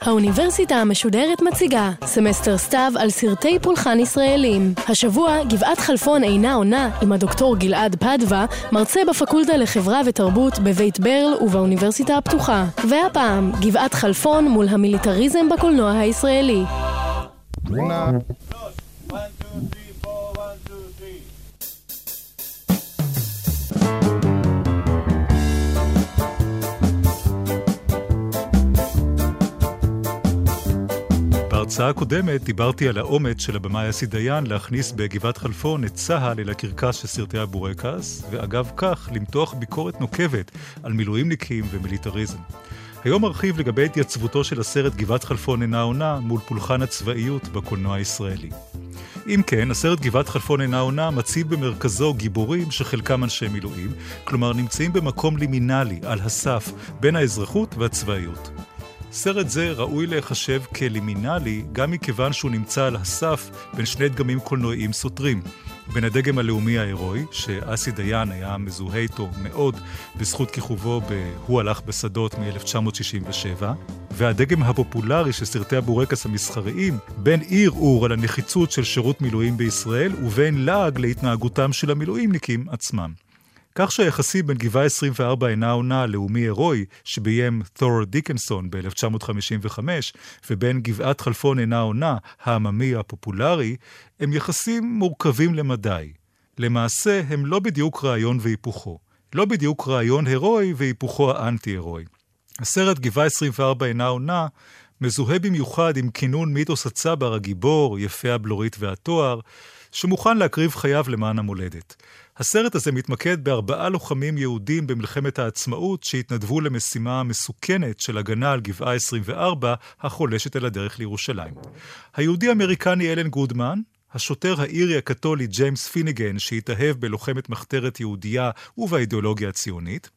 האוניברסיטה המשודרת מציגה סמסטר סתיו על סרטי פולחן ישראלים. השבוע גבעת חלפון אינה עונה עם הדוקטור גלעד פדווה, מרצה בפקולטה לחברה ותרבות בבית ברל ובאוניברסיטה הפתוחה. והפעם גבעת חלפון מול המיליטריזם בקולנוע הישראלי. בהרצאה הקודמת דיברתי על האומץ של הבמאי אסי דיין להכניס בגבעת חלפון את צה"ל אל הקרקס של סרטי הבורקס, ואגב כך למתוח ביקורת נוקבת על מילואימניקים ומיליטריזם. היום ארחיב לגבי התייצבותו של הסרט גבעת חלפון אינה עונה מול פולחן הצבאיות בקולנוע הישראלי. אם כן, הסרט גבעת חלפון אינה עונה מציב במרכזו גיבורים שחלקם אנשי מילואים, כלומר נמצאים במקום לימינלי, על הסף, בין האזרחות והצבאיות. סרט זה ראוי להיחשב כלימינלי גם מכיוון שהוא נמצא על הסף בין שני דגמים קולנועיים סותרים. בין הדגם הלאומי ההירואי, שאסי דיין היה מזוהה איתו מאוד בזכות כיכובו ב"הוא הלך בשדות" מ-1967, והדגם הפופולרי של סרטי הבורקס המסחריים, בין ערעור על הנחיצות של שירות מילואים בישראל ובין לעג להתנהגותם של המילואימניקים עצמם. כך שהיחסים בין גבעה 24 אינה עונה לאומי-הירואי שביים תור דיקנסון ב-1955, ובין גבעת חלפון אינה עונה, העממי הפופולרי, הם יחסים מורכבים למדי. למעשה, הם לא בדיוק רעיון והיפוכו. לא בדיוק רעיון הירואי והיפוכו האנטי-הירואי. הסרט גבעה 24 אינה עונה מזוהה במיוחד עם כינון מיתוס הצבר הגיבור, יפה הבלורית והתואר, שמוכן להקריב חייו למען המולדת. הסרט הזה מתמקד בארבעה לוחמים יהודים במלחמת העצמאות שהתנדבו למשימה המסוכנת של הגנה על גבעה 24 החולשת אל הדרך לירושלים. היהודי-אמריקני אלן גודמן, השוטר האירי הקתולי ג'יימס פיניגן שהתאהב בלוחמת מחתרת יהודייה ובאידיאולוגיה הציונית,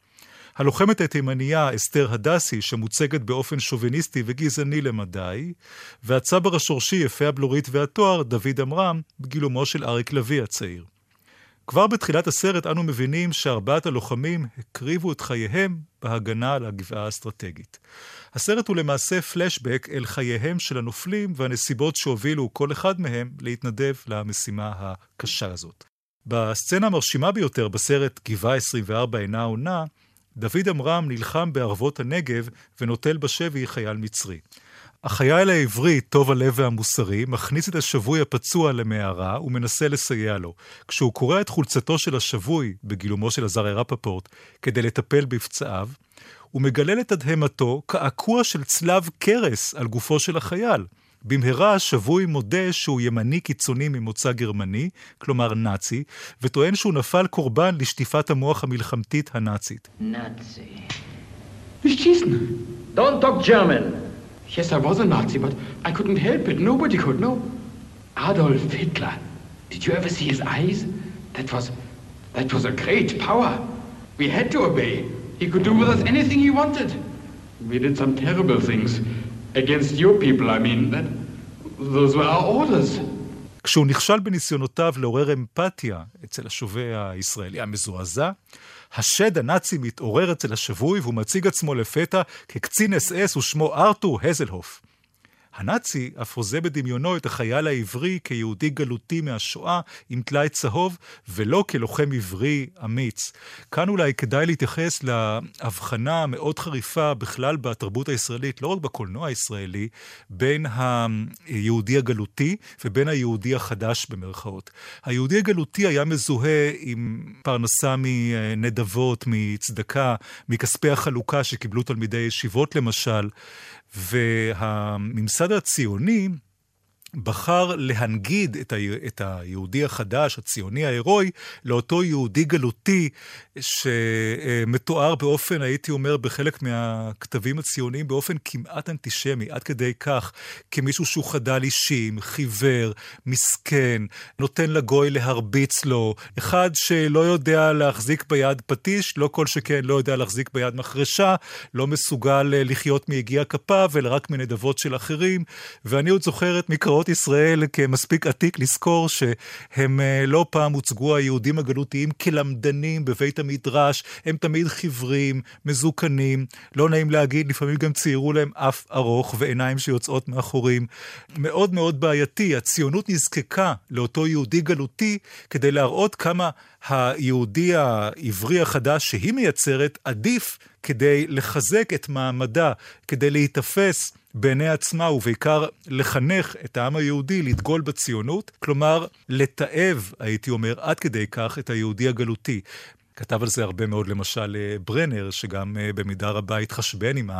הלוחמת התימנייה אסתר הדסי, שמוצגת באופן שוביניסטי וגזעני למדי, והצבר השורשי יפה הבלורית והתואר, דוד עמרם, בגילומו של אריק לביא הצעיר. כבר בתחילת הסרט אנו מבינים שארבעת הלוחמים הקריבו את חייהם בהגנה על הגבעה האסטרטגית. הסרט הוא למעשה פלשבק אל חייהם של הנופלים והנסיבות שהובילו כל אחד מהם להתנדב למשימה הקשה הזאת. בסצנה המרשימה ביותר בסרט גבעה 24 אינה עונה, דוד עמרם נלחם בערבות הנגב ונוטל בשבי חייל מצרי. החייל העברי, טוב הלב והמוסרי, מכניס את השבוי הפצוע למערה ומנסה לסייע לו. כשהוא קורע את חולצתו של השבוי, בגילומו של עזריה רפפורט, כדי לטפל בפצעיו, הוא מגלה לתדהמתו קעקוע של צלב קרס על גופו של החייל. במהרה השבוי מודה שהוא ימני קיצוני ממוצא גרמני, כלומר נאצי, וטוען שהוא נפל קורבן לשטיפת המוח המלחמתית הנאצית. נאצי. Don't talk German. Yes, I was a Nazi, but I couldn't help it. Nobody could, no. Adolf Hitler. Did you ever see his eyes? That was, that was a great power. We had to obey. He could do with us anything he wanted. We did some terrible things. Against your people, I mean. That, those were our orders. כשהוא נכשל בניסיונותיו לעורר אמפתיה אצל השובה הישראלי המזועזע, השד הנאצי מתעורר אצל השבוי והוא מציג עצמו לפתע כקצין אס אס ושמו ארתור הזלהוף. הנאצי אף הוזה בדמיונו את החייל העברי כיהודי גלותי מהשואה עם טלאי צהוב, ולא כלוחם עברי אמיץ. כאן אולי כדאי להתייחס להבחנה המאוד חריפה בכלל בתרבות הישראלית, לא רק בקולנוע הישראלי, בין היהודי הגלותי ובין היהודי החדש במרכאות. היהודי הגלותי היה מזוהה עם פרנסה מנדבות, מצדקה, מכספי החלוקה שקיבלו תלמידי ישיבות למשל. והממסד הציוני בחר להנגיד את, ה, את היהודי החדש, הציוני ההירואי, לאותו יהודי גלותי שמתואר באופן, הייתי אומר, בחלק מהכתבים הציוניים, באופן כמעט אנטישמי, עד כדי כך, כמישהו שהוא חדל אישים, חיוור, מסכן, נותן לגוי להרביץ לו, אחד שלא יודע להחזיק ביד פטיש, לא כל שכן לא יודע להחזיק ביד מחרשה, לא מסוגל אה, לחיות מיגיע כפיו, אלא רק מנדבות של אחרים. ואני עוד זוכר את מקראות ישראל כמספיק עתיק לזכור שהם אה, לא פעם הוצגו היהודים הגלותיים כלמדנים בבית המדרש, הם תמיד חיוורים, מזוקנים, לא נעים להגיד, לפעמים גם ציירו להם אף ארוך ועיניים שיוצאות מאחורים. מאוד מאוד בעייתי, הציונות נזקקה לאותו יהודי גלותי כדי להראות כמה היהודי העברי החדש שהיא מייצרת עדיף כדי לחזק את מעמדה, כדי להיתפס בעיני עצמה, ובעיקר לחנך את העם היהודי לדגול בציונות, כלומר, לתעב, הייתי אומר, עד כדי כך את היהודי הגלותי. כתב על זה הרבה מאוד למשל אה, ברנר, שגם אה, במידה רבה התחשבן עם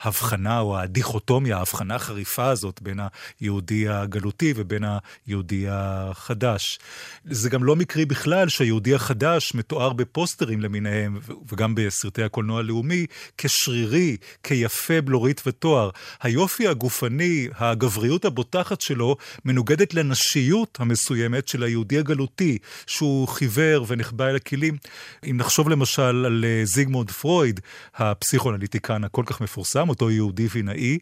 ההבחנה או הדיכוטומיה, ההבחנה החריפה הזאת בין היהודי הגלותי ובין היהודי החדש. זה גם לא מקרי בכלל שהיהודי החדש מתואר בפוסטרים למיניהם, וגם בסרטי הקולנוע הלאומי, כשרירי, כיפה בלורית ותואר. היופי הגופני, הגבריות הבוטחת שלו, מנוגדת לנשיות המסוימת של היהודי הגלותי, שהוא חיוור ונחבא אל הכלים. אם נחשוב למשל על אה, זיגמונד פרויד, הפסיכואנליטיקן הכל כך מפורסם, אותו יהודי וינאי,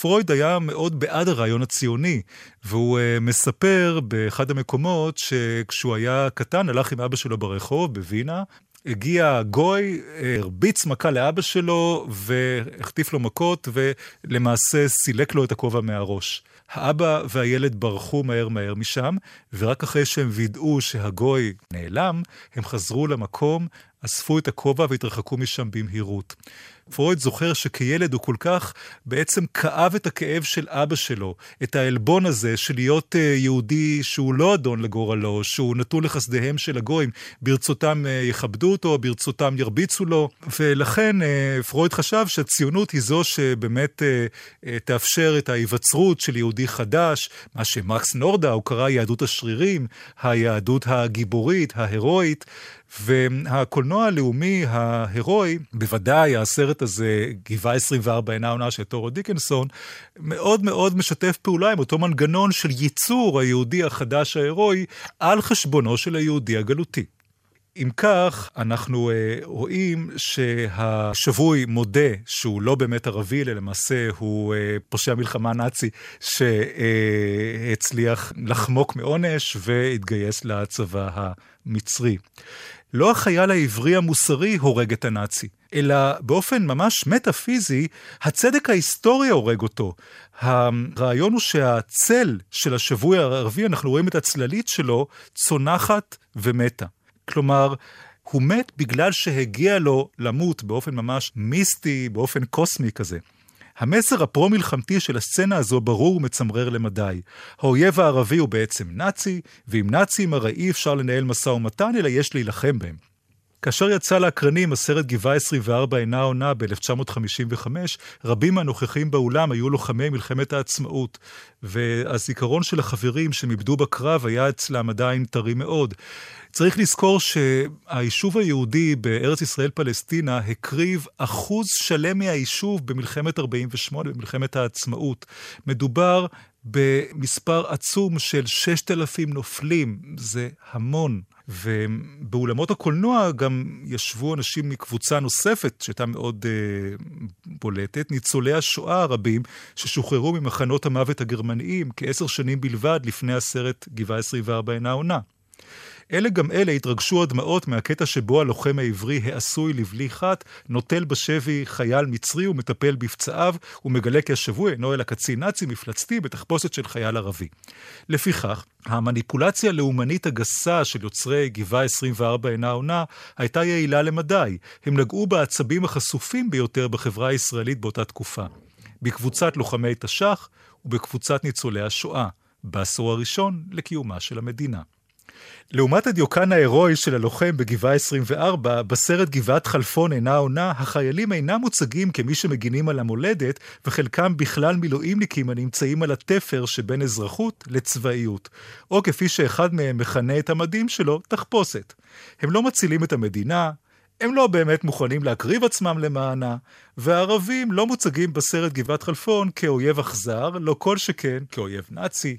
פרויד היה מאוד בעד הרעיון הציוני, והוא uh, מספר באחד המקומות שכשהוא היה קטן, הלך עם אבא שלו ברחוב בווינה, הגיע גוי, הרביץ מכה לאבא שלו והחטיף לו מכות ולמעשה סילק לו את הכובע מהראש. האבא והילד ברחו מהר מהר משם, ורק אחרי שהם וידאו שהגוי נעלם, הם חזרו למקום, אספו את הכובע והתרחקו משם במהירות. פרויד זוכר שכילד הוא כל כך בעצם כאב את הכאב של אבא שלו, את העלבון הזה של להיות uh, יהודי שהוא לא אדון לגורלו, שהוא נתון לחסדיהם של הגויים, ברצותם uh, יכבדו אותו, ברצותם ירביצו לו, ולכן uh, פרויד חשב שהציונות היא זו שבאמת תאפשר את ההיווצרות של יהודי חדש, מה שמקס נורדה, הוא קרא יהדות השרירים, היהדות הגיבורית, ההירואית. והקולנוע הלאומי ההירואי, בוודאי הסרט הזה, גבעה 24 אינה עונה של טורו דיקנסון, מאוד מאוד משתף פעולה עם אותו מנגנון של ייצור היהודי החדש ההירואי על חשבונו של היהודי הגלותי. אם כך, אנחנו uh, רואים שהשבוי מודה שהוא לא באמת ערבי, אלא למעשה הוא uh, פושע מלחמה נאצי שהצליח uh, לחמוק מעונש והתגייס לצבא המצרי. לא החייל העברי המוסרי הורג את הנאצי, אלא באופן ממש מטאפיזי, הצדק ההיסטורי הורג אותו. הרעיון הוא שהצל של השבוי הערבי, אנחנו רואים את הצללית שלו, צונחת ומתה. כלומר, הוא מת בגלל שהגיע לו למות באופן ממש מיסטי, באופן קוסמי כזה. המסר הפרו-מלחמתי של הסצנה הזו ברור ומצמרר למדי. האויב הערבי הוא בעצם נאצי, ועם נאצים הרי אי אפשר לנהל משא ומתן, אלא יש להילחם בהם. כאשר יצא לאקרנים הסרט גבעה 24 אינה עונה ב-1955, רבים מהנוכחים באולם היו לוחמי מלחמת העצמאות, והזיכרון של החברים שהם איבדו בקרב היה אצלם עדיין טרי מאוד. צריך לזכור שהיישוב היהודי בארץ ישראל פלסטינה הקריב אחוז שלם מהיישוב במלחמת 48, במלחמת העצמאות. מדובר במספר עצום של 6,000 נופלים, זה המון. ובאולמות הקולנוע גם ישבו אנשים מקבוצה נוספת, שהייתה מאוד uh, בולטת, ניצולי השואה הרבים ששוחררו ממחנות המוות הגרמניים כעשר שנים בלבד לפני הסרט גבעה 24 אינה עונה. אלה גם אלה התרגשו הדמעות מהקטע שבו הלוחם העברי העשוי לבלי חת, נוטל בשבי חייל מצרי ומטפל בפצעיו, ומגלה כי השבוי אינו אלא קצין נאצי מפלצתי בתחפושת של חייל ערבי. לפיכך, המניפולציה הלאומנית הגסה של יוצרי גבעה 24 אינה עונה הייתה יעילה למדי. הם נגעו בעצבים החשופים ביותר בחברה הישראלית באותה תקופה. בקבוצת לוחמי תש"ח ובקבוצת ניצולי השואה, בעשור הראשון לקיומה של המדינה. לעומת הדיוקן ההירואי של הלוחם בגבעה 24, בסרט גבעת חלפון אינה עונה, החיילים אינם מוצגים כמי שמגינים על המולדת, וחלקם בכלל מילואימניקים הנמצאים על התפר שבין אזרחות לצבאיות. או כפי שאחד מהם מכנה את המדים שלו, תחפושת. הם לא מצילים את המדינה, הם לא באמת מוכנים להקריב עצמם למענה, והערבים לא מוצגים בסרט גבעת חלפון כאויב אכזר, לא כל שכן כאויב נאצי.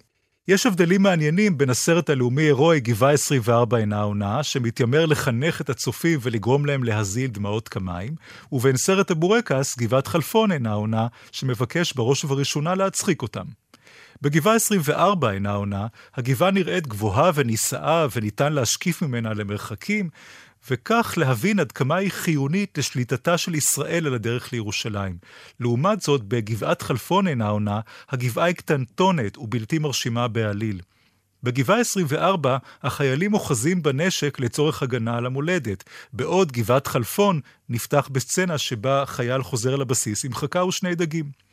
יש הבדלים מעניינים בין הסרט הלאומי-הירואי גבעה 24 אינה עונה, שמתיימר לחנך את הצופים ולגרום להם להזיל דמעות כמיים, ובין סרט הבורקס, גבעת חלפון אינה עונה, שמבקש בראש ובראשונה להצחיק אותם. בגבעה 24 אינה עונה, הגבעה נראית גבוהה ונישאה וניתן להשקיף ממנה למרחקים, וכך להבין עד כמה היא חיונית לשליטתה של ישראל על הדרך לירושלים. לעומת זאת, בגבעת חלפון אינה עונה, הגבעה היא קטנטונת ובלתי מרשימה בעליל. בגבעה 24 החיילים אוחזים בנשק לצורך הגנה על המולדת, בעוד גבעת חלפון נפתח בסצנה שבה חייל חוזר לבסיס עם חכה ושני דגים.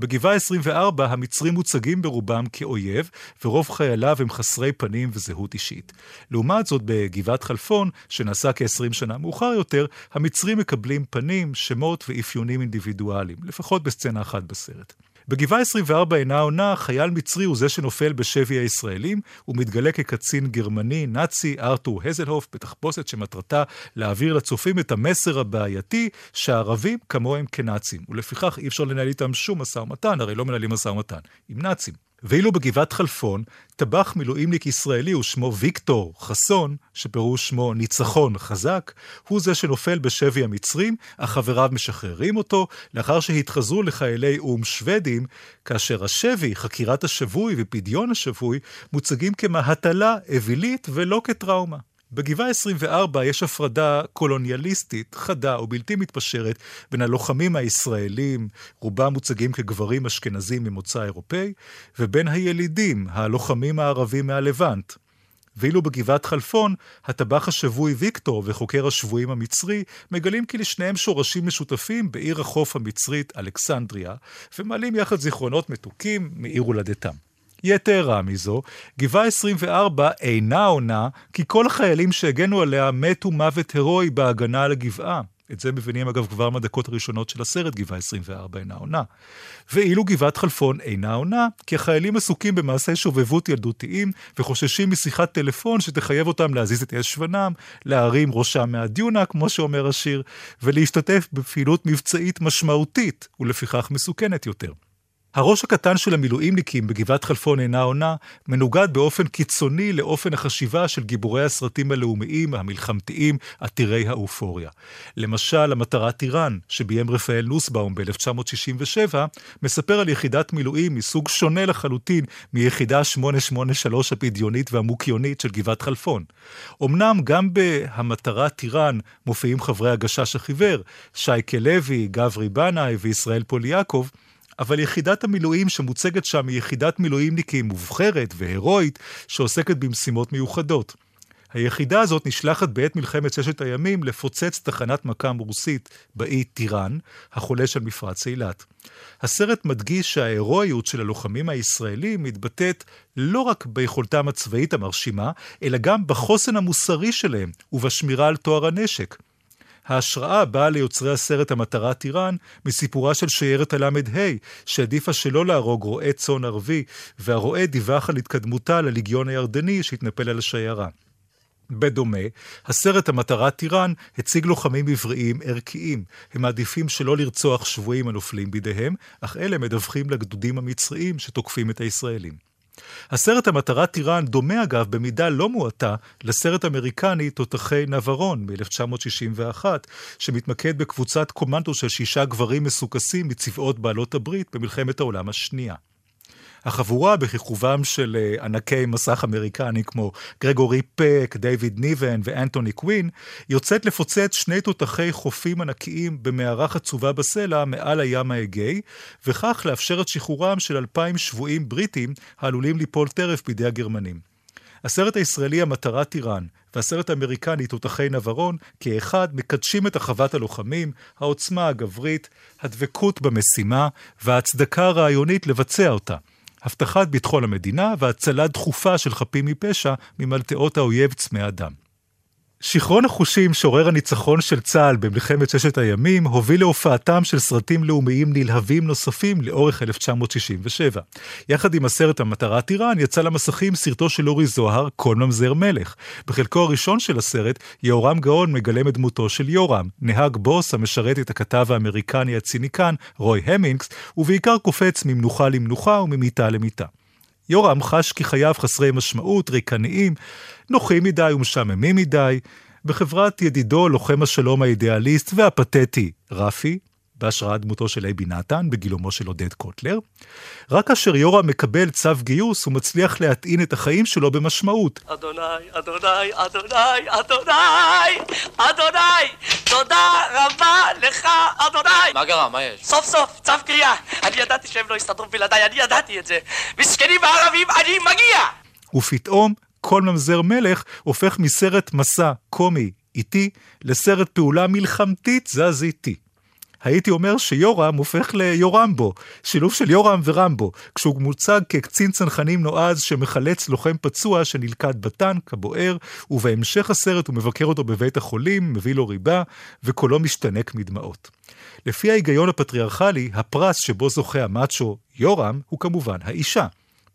בגבעה 24 המצרים מוצגים ברובם כאויב, ורוב חייליו הם חסרי פנים וזהות אישית. לעומת זאת, בגבעת חלפון, שנעשה כ-20 שנה מאוחר יותר, המצרים מקבלים פנים, שמות ואפיונים אינדיבידואליים, לפחות בסצנה אחת בסרט. בגבעה 24 אינה עונה, חייל מצרי הוא זה שנופל בשבי הישראלים, ומתגלה כקצין גרמני, נאצי, ארתור הזלהוף, בתחפושת שמטרתה להעביר לצופים את המסר הבעייתי שהערבים כמוהם כנאצים, ולפיכך אי אפשר לנהל איתם שום משא ומתן, הרי לא מנהלים משא ומתן עם נאצים. ואילו בגבעת חלפון, טבח מילואימניק ישראלי ושמו ויקטור חסון, שפירוש שמו ניצחון חזק, הוא זה שנופל בשבי המצרים, אך חבריו משחררים אותו, לאחר שהתחזרו לחיילי או"ם שוודים, כאשר השבי, חקירת השבוי ופדיון השבוי, מוצגים כמהטלה אווילית ולא כטראומה. בגבעה 24 יש הפרדה קולוניאליסטית, חדה ובלתי מתפשרת בין הלוחמים הישראלים, רובם מוצגים כגברים אשכנזים ממוצא אירופאי, ובין הילידים, הלוחמים הערבים מהלבנט. ואילו בגבעת חלפון, הטבח השבוי ויקטור וחוקר השבויים המצרי מגלים כי לשניהם שורשים משותפים בעיר החוף המצרית אלכסנדריה, ומעלים יחד זיכרונות מתוקים מעיר הולדתם. יתרה מזו, גבעה 24 אינה עונה, כי כל החיילים שהגנו עליה מתו מוות הירואי בהגנה על הגבעה. את זה מבינים אגב כבר מהדקות הראשונות של הסרט, גבעה 24 אינה עונה. ואילו גבעת חלפון אינה עונה, כי החיילים עסוקים במעשי שובבות ילדותיים וחוששים משיחת טלפון שתחייב אותם להזיז את ישבנם, להרים ראשם מהדיונה, כמו שאומר השיר, ולהשתתף בפעילות מבצעית משמעותית, ולפיכך מסוכנת יותר. הראש הקטן של המילואימניקים בגבעת חלפון אינה עונה, מנוגד באופן קיצוני לאופן החשיבה של גיבורי הסרטים הלאומיים, המלחמתיים, עתירי האופוריה. למשל, המטרה טיראן, שביים רפאל נוסבאום ב-1967, מספר על יחידת מילואים מסוג שונה לחלוטין מיחידה 883 הפדיונית והמוקיונית של גבעת חלפון. אמנם גם ב"המטרה טיראן" מופיעים חברי הגשש החיוור, שייקה לוי, גברי בנאי וישראל פוליאקוב, אבל יחידת המילואים שמוצגת שם היא יחידת מילואימניקים מובחרת והירואית שעוסקת במשימות מיוחדות. היחידה הזאת נשלחת בעת מלחמת ששת הימים לפוצץ תחנת מכ"ם רוסית באי טיראן, החולש על מפרץ אילת. הסרט מדגיש שההירואיות של הלוחמים הישראלים מתבטאת לא רק ביכולתם הצבאית המרשימה, אלא גם בחוסן המוסרי שלהם ובשמירה על טוהר הנשק. ההשראה באה ליוצרי הסרט המטרה טיראן מסיפורה של שיירת הל"ה, שהעדיפה שלא להרוג רועה צאן ערבי, והרועה דיווח על התקדמותה לליגיון הירדני שהתנפל על השיירה. בדומה, הסרט המטרה טיראן הציג לוחמים עבריים ערכיים. הם מעדיפים שלא לרצוח שבויים הנופלים בידיהם, אך אלה מדווחים לגדודים המצריים שתוקפים את הישראלים. הסרט המטרה טיראן דומה אגב במידה לא מועטה לסרט אמריקני תותחי נברון מ-1961, שמתמקד בקבוצת קומנדו של שישה גברים מסוכסים מצבאות בעלות הברית במלחמת העולם השנייה. החבורה בכיכובם של אה, ענקי מסך אמריקני כמו גרגורי פק, דיוויד ניבן ואנטוני קווין, יוצאת לפוצץ שני תותחי חופים ענקיים במערה חצובה בסלע מעל הים האגאי, וכך לאפשר את שחרורם של אלפיים שבויים בריטים העלולים ליפול טרף בידי הגרמנים. הסרט הישראלי המטרה טיראן והסרט האמריקני תותחי נברון כאחד מקדשים את אחוות הלוחמים, העוצמה הגברית, הדבקות במשימה וההצדקה הרעיונית לבצע אותה. הבטחת ביטחון המדינה והצלה דחופה של חפים מפשע ממלטעות האויב צמא אדם. שיכרון החושים שעורר הניצחון של צה"ל במלחמת ששת הימים הוביל להופעתם של סרטים לאומיים נלהבים נוספים לאורך 1967. יחד עם הסרט המטרת איראן יצא למסכים סרטו של אורי זוהר, כל ממזר מלך. בחלקו הראשון של הסרט, יהורם גאון מגלם את דמותו של יורם, נהג בוס המשרת את הכתב האמריקני הציניקן רוי המינגס, ובעיקר קופץ ממנוחה למנוחה וממיטה למיטה. יורם חש כי חייו חסרי משמעות, ריקניים, נוחים מדי ומשעממים מדי. בחברת ידידו, לוחם השלום האידיאליסט והפתטי, רפי, בהשראת דמותו של אייבי נתן, בגילומו של עודד קוטלר. רק כאשר יורם מקבל צו גיוס, הוא מצליח להטעין את החיים שלו במשמעות. אדוני, אדוני, אדוני, אדוני, אדוני, תודה רבה לך, אדוני. מה קרה? מה יש? סוף סוף, צו קריאה. אני ידעתי שהם לא יסתדרו בלעדיי, אני ידעתי את זה. מסכנים הערבים, אני מגיע! ופתאום, כל ממזר מלך הופך מסרט מסע קומי איטי לסרט פעולה מלחמתית זזיתי. הייתי אומר שיורם הופך ליורמבו, שילוב של יורם ורמבו, כשהוא מוצג כקצין צנחנים נועז שמחלץ לוחם פצוע שנלכד בטנק הבוער, ובהמשך הסרט הוא מבקר אותו בבית החולים, מביא לו ריבה, וקולו משתנק מדמעות. לפי ההיגיון הפטריארכלי, הפרס שבו זוכה המאצ'ו יורם הוא כמובן האישה.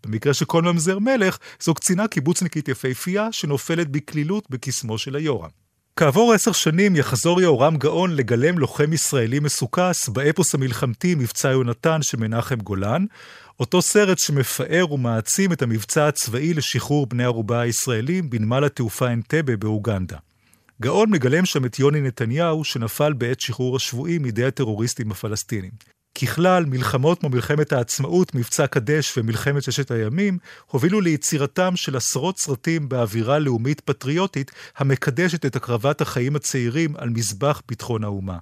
במקרה שכל ממזר מלך, זו קצינה קיבוצניקית יפהפייה שנופלת בקלילות בקסמו של היורם. כעבור עשר שנים יחזור יהורם גאון לגלם לוחם ישראלי מסוכס באפוס המלחמתי מבצע יונתן של מנחם גולן, אותו סרט שמפאר ומעצים את המבצע הצבאי לשחרור בני ערובה הישראלים בנמל התעופה אנטבה באוגנדה. גאון מגלם שם את יוני נתניהו שנפל בעת שחרור השבויים מידי הטרוריסטים הפלסטינים. ככלל, מלחמות כמו מלחמת העצמאות, מבצע קדש ומלחמת ששת הימים, הובילו ליצירתם של עשרות סרטים באווירה לאומית פטריוטית, המקדשת את הקרבת החיים הצעירים על מזבח ביטחון האומה.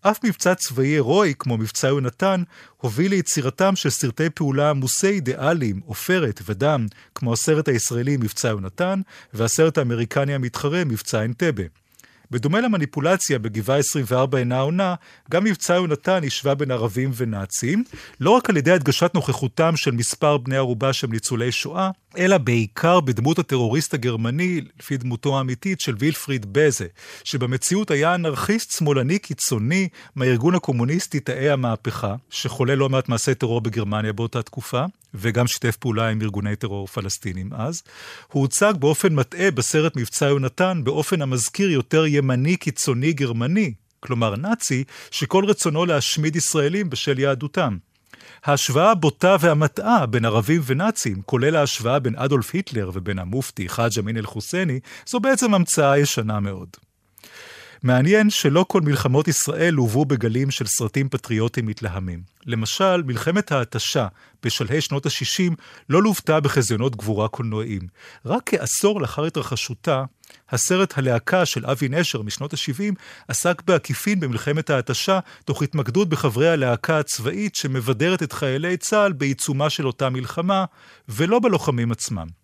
אף מבצע צבאי הירואי כמו מבצע יונתן, הוביל ליצירתם של סרטי פעולה עמוסי אידיאלים, עופרת ודם, כמו הסרט הישראלי מבצע יונתן, והסרט האמריקני המתחרה מבצע אנטבה. בדומה למניפולציה בגבעה 24 אינה עונה, גם מבצע יונתן השווה בין ערבים ונאצים, לא רק על ידי הדגשת נוכחותם של מספר בני ערובה שהם ניצולי שואה, אלא בעיקר בדמות הטרוריסט הגרמני, לפי דמותו האמיתית של וילפריד בזה, שבמציאות היה אנרכיסט שמאלני קיצוני מהארגון הקומוניסטי תאי המהפכה, שחולל לא מעט מעשי טרור בגרמניה באותה תקופה, וגם שיתף פעולה עם ארגוני טרור פלסטינים אז. הוא הוצג באופן מטעה בסרט מבצע יונתן, באופן המזכיר יותר ימני קיצוני גרמני, כלומר נאצי, שכל רצונו להשמיד ישראלים בשל יהדותם. ההשוואה הבוטה והמטעה בין ערבים ונאצים, כולל ההשוואה בין אדולף היטלר ובין המופתי חאג' אמין אל-חוסייני, זו בעצם המצאה ישנה מאוד. מעניין שלא כל מלחמות ישראל הובאו בגלים של סרטים פטריוטיים מתלהמים. למשל, מלחמת ההתשה בשלהי שנות ה-60 לא לוותה בחזיונות גבורה קולנועיים. רק כעשור לאחר התרחשותה, הסרט הלהקה של אבי נשר משנות ה-70 עסק בעקיפין במלחמת ההתשה, תוך התמקדות בחברי הלהקה הצבאית שמבדרת את חיילי צה"ל בעיצומה של אותה מלחמה, ולא בלוחמים עצמם.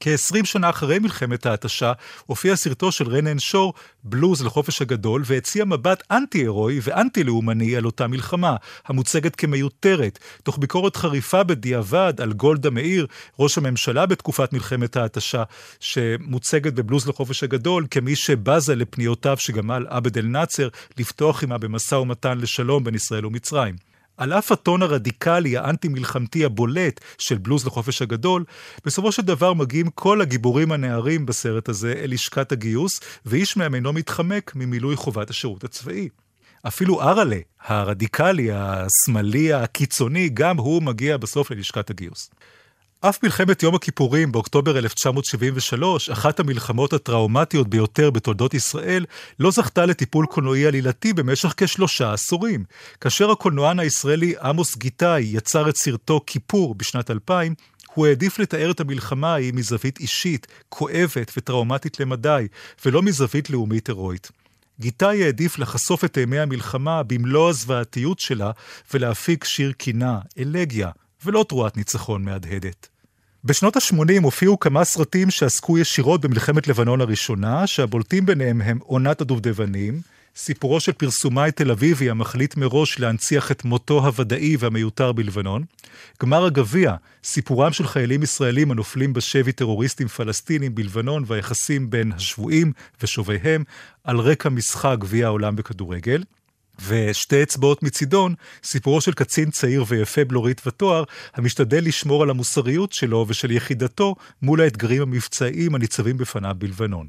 כ-20 שנה אחרי מלחמת ההתשה, הופיע סרטו של רנן שור, בלוז לחופש הגדול, והציע מבט אנטי-הירואי ואנטי-לאומני על אותה מלחמה, המוצגת כמיותרת, תוך ביקורת חריפה בדיעבד על גולדה מאיר, ראש הממשלה בתקופת מלחמת ההתשה, שמוצגת בבלוז לחופש הגדול כמי שבזה לפניותיו שגמל עבד אל-נאצר לפתוח עימה במשא ומתן לשלום בין ישראל ומצרים. על אף הטון הרדיקלי, האנטי-מלחמתי הבולט של בלוז לחופש הגדול, בסופו של דבר מגיעים כל הגיבורים הנערים בסרט הזה אל לשכת הגיוס, ואיש מהם אינו מתחמק ממילוי חובת השירות הצבאי. אפילו ארלה, הרדיקלי, השמאלי, הקיצוני, גם הוא מגיע בסוף ללשכת הגיוס. אף מלחמת יום הכיפורים באוקטובר 1973, אחת המלחמות הטראומטיות ביותר בתולדות ישראל, לא זכתה לטיפול קולנועי עלילתי במשך כשלושה עשורים. כאשר הקולנוען הישראלי עמוס גיטאי יצר את סרטו כיפור בשנת 2000, הוא העדיף לתאר את המלחמה ההיא מזווית אישית, כואבת וטראומטית למדי, ולא מזווית לאומית הירואית. גיטאי העדיף לחשוף את אימי המלחמה במלוא הזוועתיות שלה ולהפיק שיר קינה, אלגיה, ולא תרועת ניצחון מהדהדת. בשנות ה-80 הופיעו כמה סרטים שעסקו ישירות במלחמת לבנון הראשונה, שהבולטים ביניהם הם עונת הדובדבנים, סיפורו של פרסומאי תל אביבי המחליט מראש להנציח את מותו הוודאי והמיותר בלבנון. גמר הגביע, סיפורם של חיילים ישראלים הנופלים בשבי טרוריסטים פלסטינים בלבנון והיחסים בין השבויים ושוביהם על רקע משחק גביע העולם בכדורגל. ושתי אצבעות מצידון, סיפורו של קצין צעיר ויפה בלורית ותואר, המשתדל לשמור על המוסריות שלו ושל יחידתו מול האתגרים המבצעיים הניצבים בפניו בלבנון.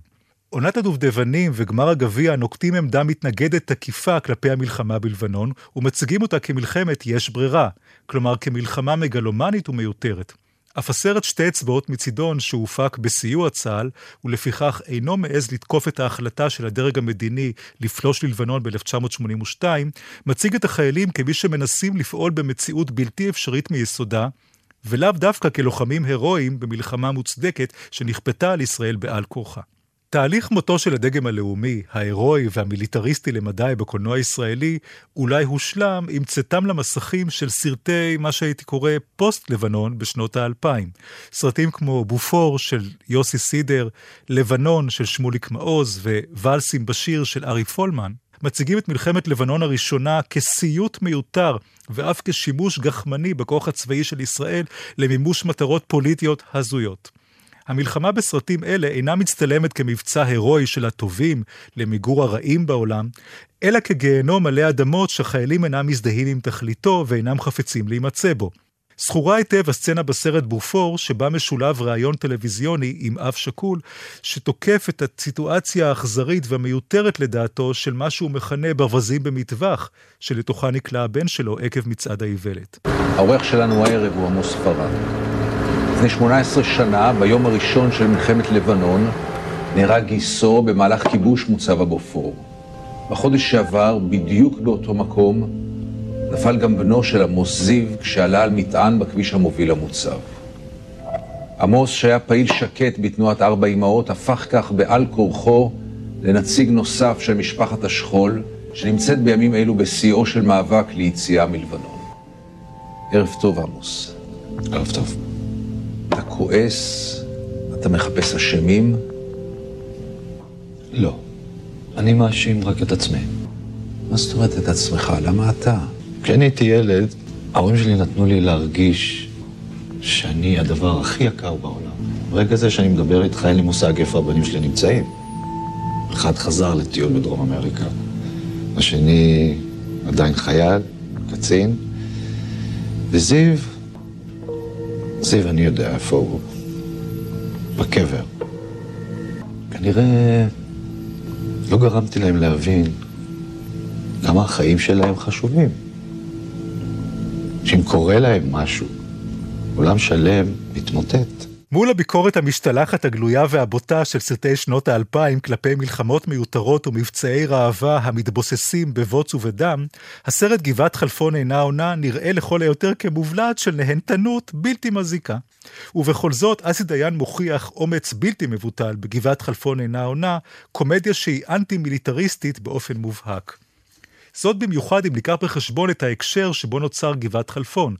עונת הדובדבנים וגמר הגביע נוקטים עמדה מתנגדת תקיפה כלפי המלחמה בלבנון, ומציגים אותה כמלחמת יש ברירה, כלומר כמלחמה מגלומנית ומיותרת. אף הסרט שתי אצבעות מצידון, שהופק בסיוע צה"ל, ולפיכך אינו מעז לתקוף את ההחלטה של הדרג המדיני לפלוש ללבנון ב-1982, מציג את החיילים כמי שמנסים לפעול במציאות בלתי אפשרית מיסודה, ולאו דווקא כלוחמים הירואיים במלחמה מוצדקת שנכפתה על ישראל בעל כורחה. תהליך מותו של הדגם הלאומי, ההירואי והמיליטריסטי למדי בקולנוע הישראלי, אולי הושלם עם צאתם למסכים של סרטי, מה שהייתי קורא, פוסט-לבנון בשנות האלפיים. סרטים כמו בופור של יוסי סידר, לבנון של שמוליק מעוז וואלסים בשיר של ארי פולמן, מציגים את מלחמת לבנון הראשונה כסיוט מיותר ואף כשימוש גחמני בכוח הצבאי של ישראל למימוש מטרות פוליטיות הזויות. המלחמה בסרטים אלה אינה מצטלמת כמבצע הירואי של הטובים למיגור הרעים בעולם, אלא כגיהנום מלא אדמות שחיילים אינם מזדהים עם תכליתו ואינם חפצים להימצא בו. זכורה היטב הסצנה בסרט בופור, שבה משולב ראיון טלוויזיוני עם אב שכול, שתוקף את הסיטואציה האכזרית והמיותרת לדעתו של מה שהוא מכנה ברווזים במטווח, שלתוכה נקלע הבן שלו עקב מצעד האיוולת. העורך שלנו הערב הוא עמוס פרד. לפני 18 שנה, ביום הראשון של מלחמת לבנון, נהרג גיסו במהלך כיבוש מוצב הבופור. בחודש שעבר, בדיוק באותו מקום, נפל גם בנו של עמוס זיו כשעלה על מטען בכביש המוביל למוצב. עמוס, שהיה פעיל שקט בתנועת ארבע אמהות, הפך כך בעל כורחו לנציג נוסף של משפחת השכול, שנמצאת בימים אלו בשיאו של מאבק ליציאה מלבנון. ערב טוב, עמוס. ערב טוב. אתה כועס? אתה מחפש אשמים? לא. אני מאשים רק את עצמי. מה זאת אומרת את עצמך? למה אתה? כשאני הייתי ילד, ההורים שלי נתנו לי להרגיש שאני הדבר הכי יקר בעולם. ברגע זה שאני מדבר איתך, אין לי מושג איפה הבנים שלי נמצאים. אחד חזר לטיול בדרום אמריקה, השני עדיין חייל, קצין, וזיו זיו, אני יודע איפה הוא. בקבר. כנראה לא גרמתי להם להבין כמה החיים שלהם חשובים. שאם קורה להם משהו, עולם שלם מתמוטט. מול הביקורת המשתלחת הגלויה והבוטה של סרטי שנות האלפיים כלפי מלחמות מיותרות ומבצעי ראווה המתבוססים בבוץ ובדם, הסרט גבעת חלפון אינה עונה נראה לכל היותר כמובלעת של נהנתנות בלתי מזיקה. ובכל זאת, אסי דיין מוכיח אומץ בלתי מבוטל בגבעת חלפון אינה עונה, קומדיה שהיא אנטי-מיליטריסטית באופן מובהק. זאת במיוחד אם ניקח בחשבון את ההקשר שבו נוצר גבעת חלפון,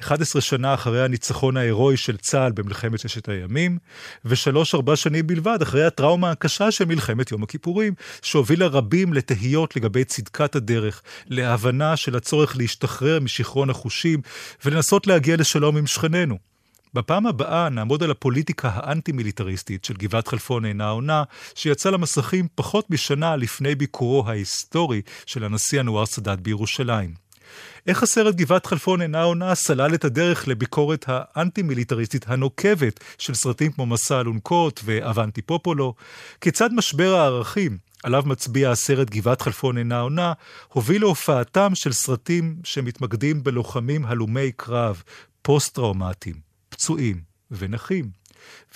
11 שנה אחרי הניצחון ההירואי של צה"ל במלחמת ששת הימים, ושלוש-ארבע שנים בלבד אחרי הטראומה הקשה של מלחמת יום הכיפורים, שהובילה רבים לתהיות לגבי צדקת הדרך, להבנה של הצורך להשתחרר משיכרון החושים ולנסות להגיע לשלום עם שכנינו. בפעם הבאה נעמוד על הפוליטיקה האנטי-מיליטריסטית של גבעת חלפון אינה עונה, שיצא למסכים פחות משנה לפני ביקורו ההיסטורי של הנשיא אנואר סאדאת בירושלים. איך הסרט גבעת חלפון אינה עונה סלל את הדרך לביקורת האנטי-מיליטריסטית הנוקבת של סרטים כמו מסע אלונקות ואבנטי פופולו? כיצד משבר הערכים עליו מצביע הסרט גבעת חלפון אינה עונה, הוביל להופעתם של סרטים שמתמקדים בלוחמים הלומי קרב, פוסט-טראומטיים. פצועים ונכים.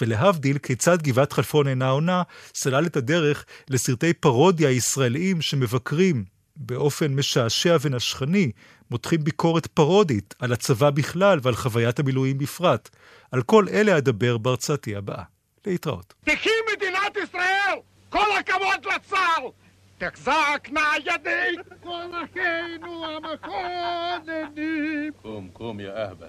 ולהבדיל, כיצד גבעת חלפון אינה עונה, סלל את הדרך לסרטי פרודיה ישראליים שמבקרים באופן משעשע ונשכני, מותחים ביקורת פרודית על הצבא בכלל ועל חוויית המילואים בפרט. על כל אלה אדבר בהרצאתי הבאה. להתראות. תחי מדינת ישראל! כל הכבוד לצה"ל! תחזקנה ידי כל אחינו המחוננים! קום, קום, יא אהבל.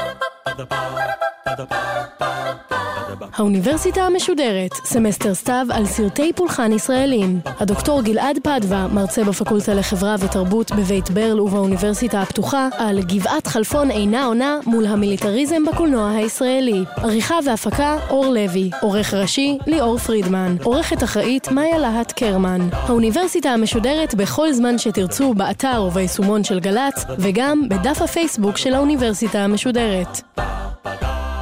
האוניברסיטה המשודרת, סמסטר סתיו על סרטי פולחן ישראלים. הדוקטור גלעד פדווה, מרצה בפקולטה לחברה ותרבות בבית ברל ובאוניברסיטה הפתוחה, על גבעת חלפון אינה עונה מול המיליטריזם בקולנוע הישראלי. עריכה והפקה, אור לוי. עורך ראשי, ליאור פרידמן. עורכת אחראית, מאיה להט קרמן. האוניברסיטה המשודרת בכל זמן שתרצו באתר וביישומון של גל"צ, וגם בדף הפייסבוק של האוניברסיטה המשודרת. ba ba da.